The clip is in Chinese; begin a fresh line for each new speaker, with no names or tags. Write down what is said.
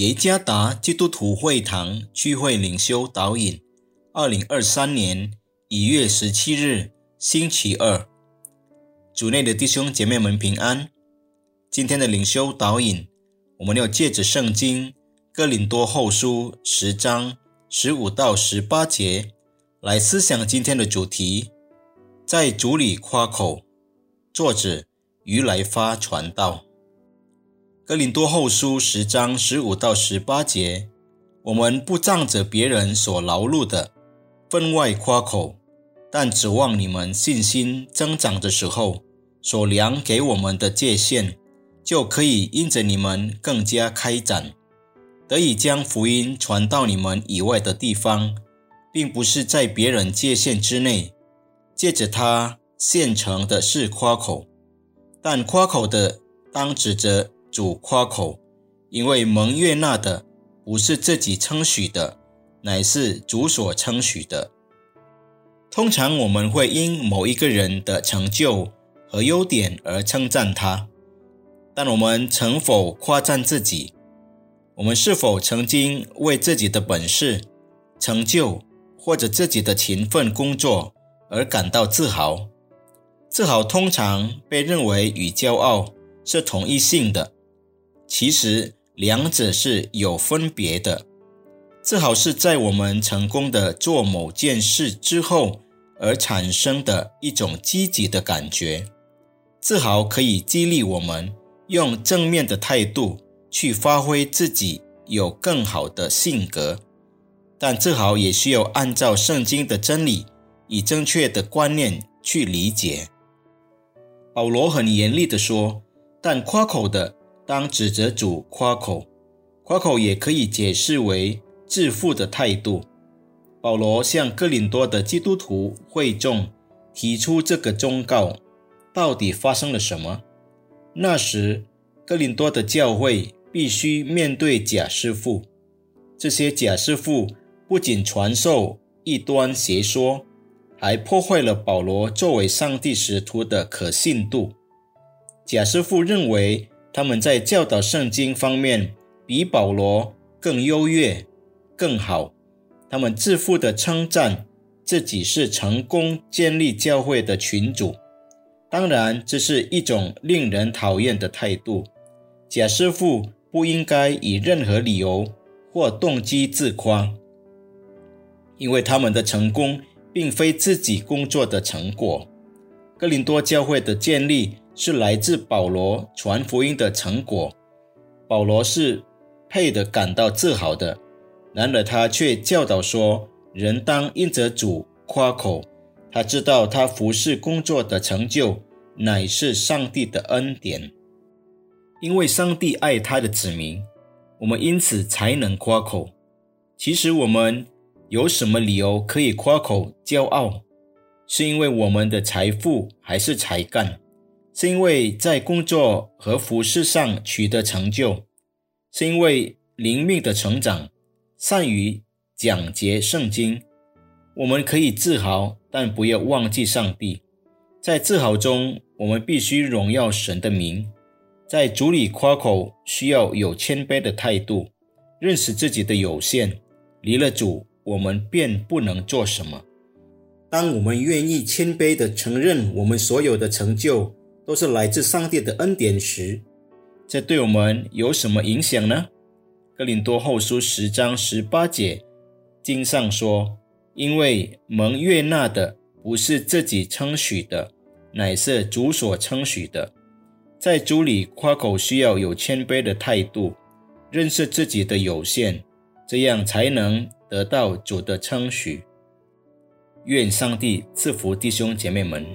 耶加达基督徒会堂聚会领袖导引，二零二三年一月十七日，星期二，主内的弟兄姐妹们平安。今天的领袖导引，我们要借着圣经哥林多后书十章十五到十八节来思想今天的主题，在主里夸口。作者于来发传道。哥林多后书十章十五到十八节，我们不仗着别人所劳碌的分外夸口，但指望你们信心增长的时候，所量给我们的界限，就可以因着你们更加开展，得以将福音传到你们以外的地方，并不是在别人界限之内。借着他现成的是夸口，但夸口的当指着。主夸口，因为蒙悦纳的不是自己称许的，乃是主所称许的。通常我们会因某一个人的成就和优点而称赞他，但我们曾否夸赞自己？我们是否曾经为自己的本事、成就或者自己的勤奋工作而感到自豪？自豪通常被认为与骄傲是同一性的。其实两者是有分别的。自豪是在我们成功的做某件事之后而产生的一种积极的感觉。自豪可以激励我们用正面的态度去发挥自己有更好的性格，但自豪也需要按照圣经的真理，以正确的观念去理解。保罗很严厉地说：“但夸口的。”当指责主夸口，夸口也可以解释为自负的态度。保罗向哥林多的基督徒会众提出这个忠告：到底发生了什么？那时，哥林多的教会必须面对假师傅。这些假师傅不仅传授异端邪说，还破坏了保罗作为上帝使徒的可信度。假师傅认为。他们在教导圣经方面比保罗更优越、更好。他们自负地称赞自己是成功建立教会的群主。当然，这是一种令人讨厌的态度。假师傅不应该以任何理由或动机自夸，因为他们的成功并非自己工作的成果。哥林多教会的建立。是来自保罗传福音的成果，保罗是配得感到自豪的。然而他却教导说，人当因着主夸口。他知道他服侍工作的成就乃是上帝的恩典，因为上帝爱他的子民，我们因此才能夸口。其实我们有什么理由可以夸口骄傲？是因为我们的财富还是才干？是因为在工作和服饰上取得成就，是因为灵命的成长，善于讲解圣经，我们可以自豪，但不要忘记上帝。在自豪中，我们必须荣耀神的名。在主里夸口，需要有谦卑的态度，认识自己的有限。离了主，我们便不能做什么。当我们愿意谦卑地承认我们所有的成就，都是来自上帝的恩典时，这对我们有什么影响呢？哥林多后书十章十八节经上说：“因为蒙悦纳的不是自己称许的，乃是主所称许的。”在主里夸口需要有谦卑的态度，认识自己的有限，这样才能得到主的称许。愿上帝赐福弟兄姐妹们。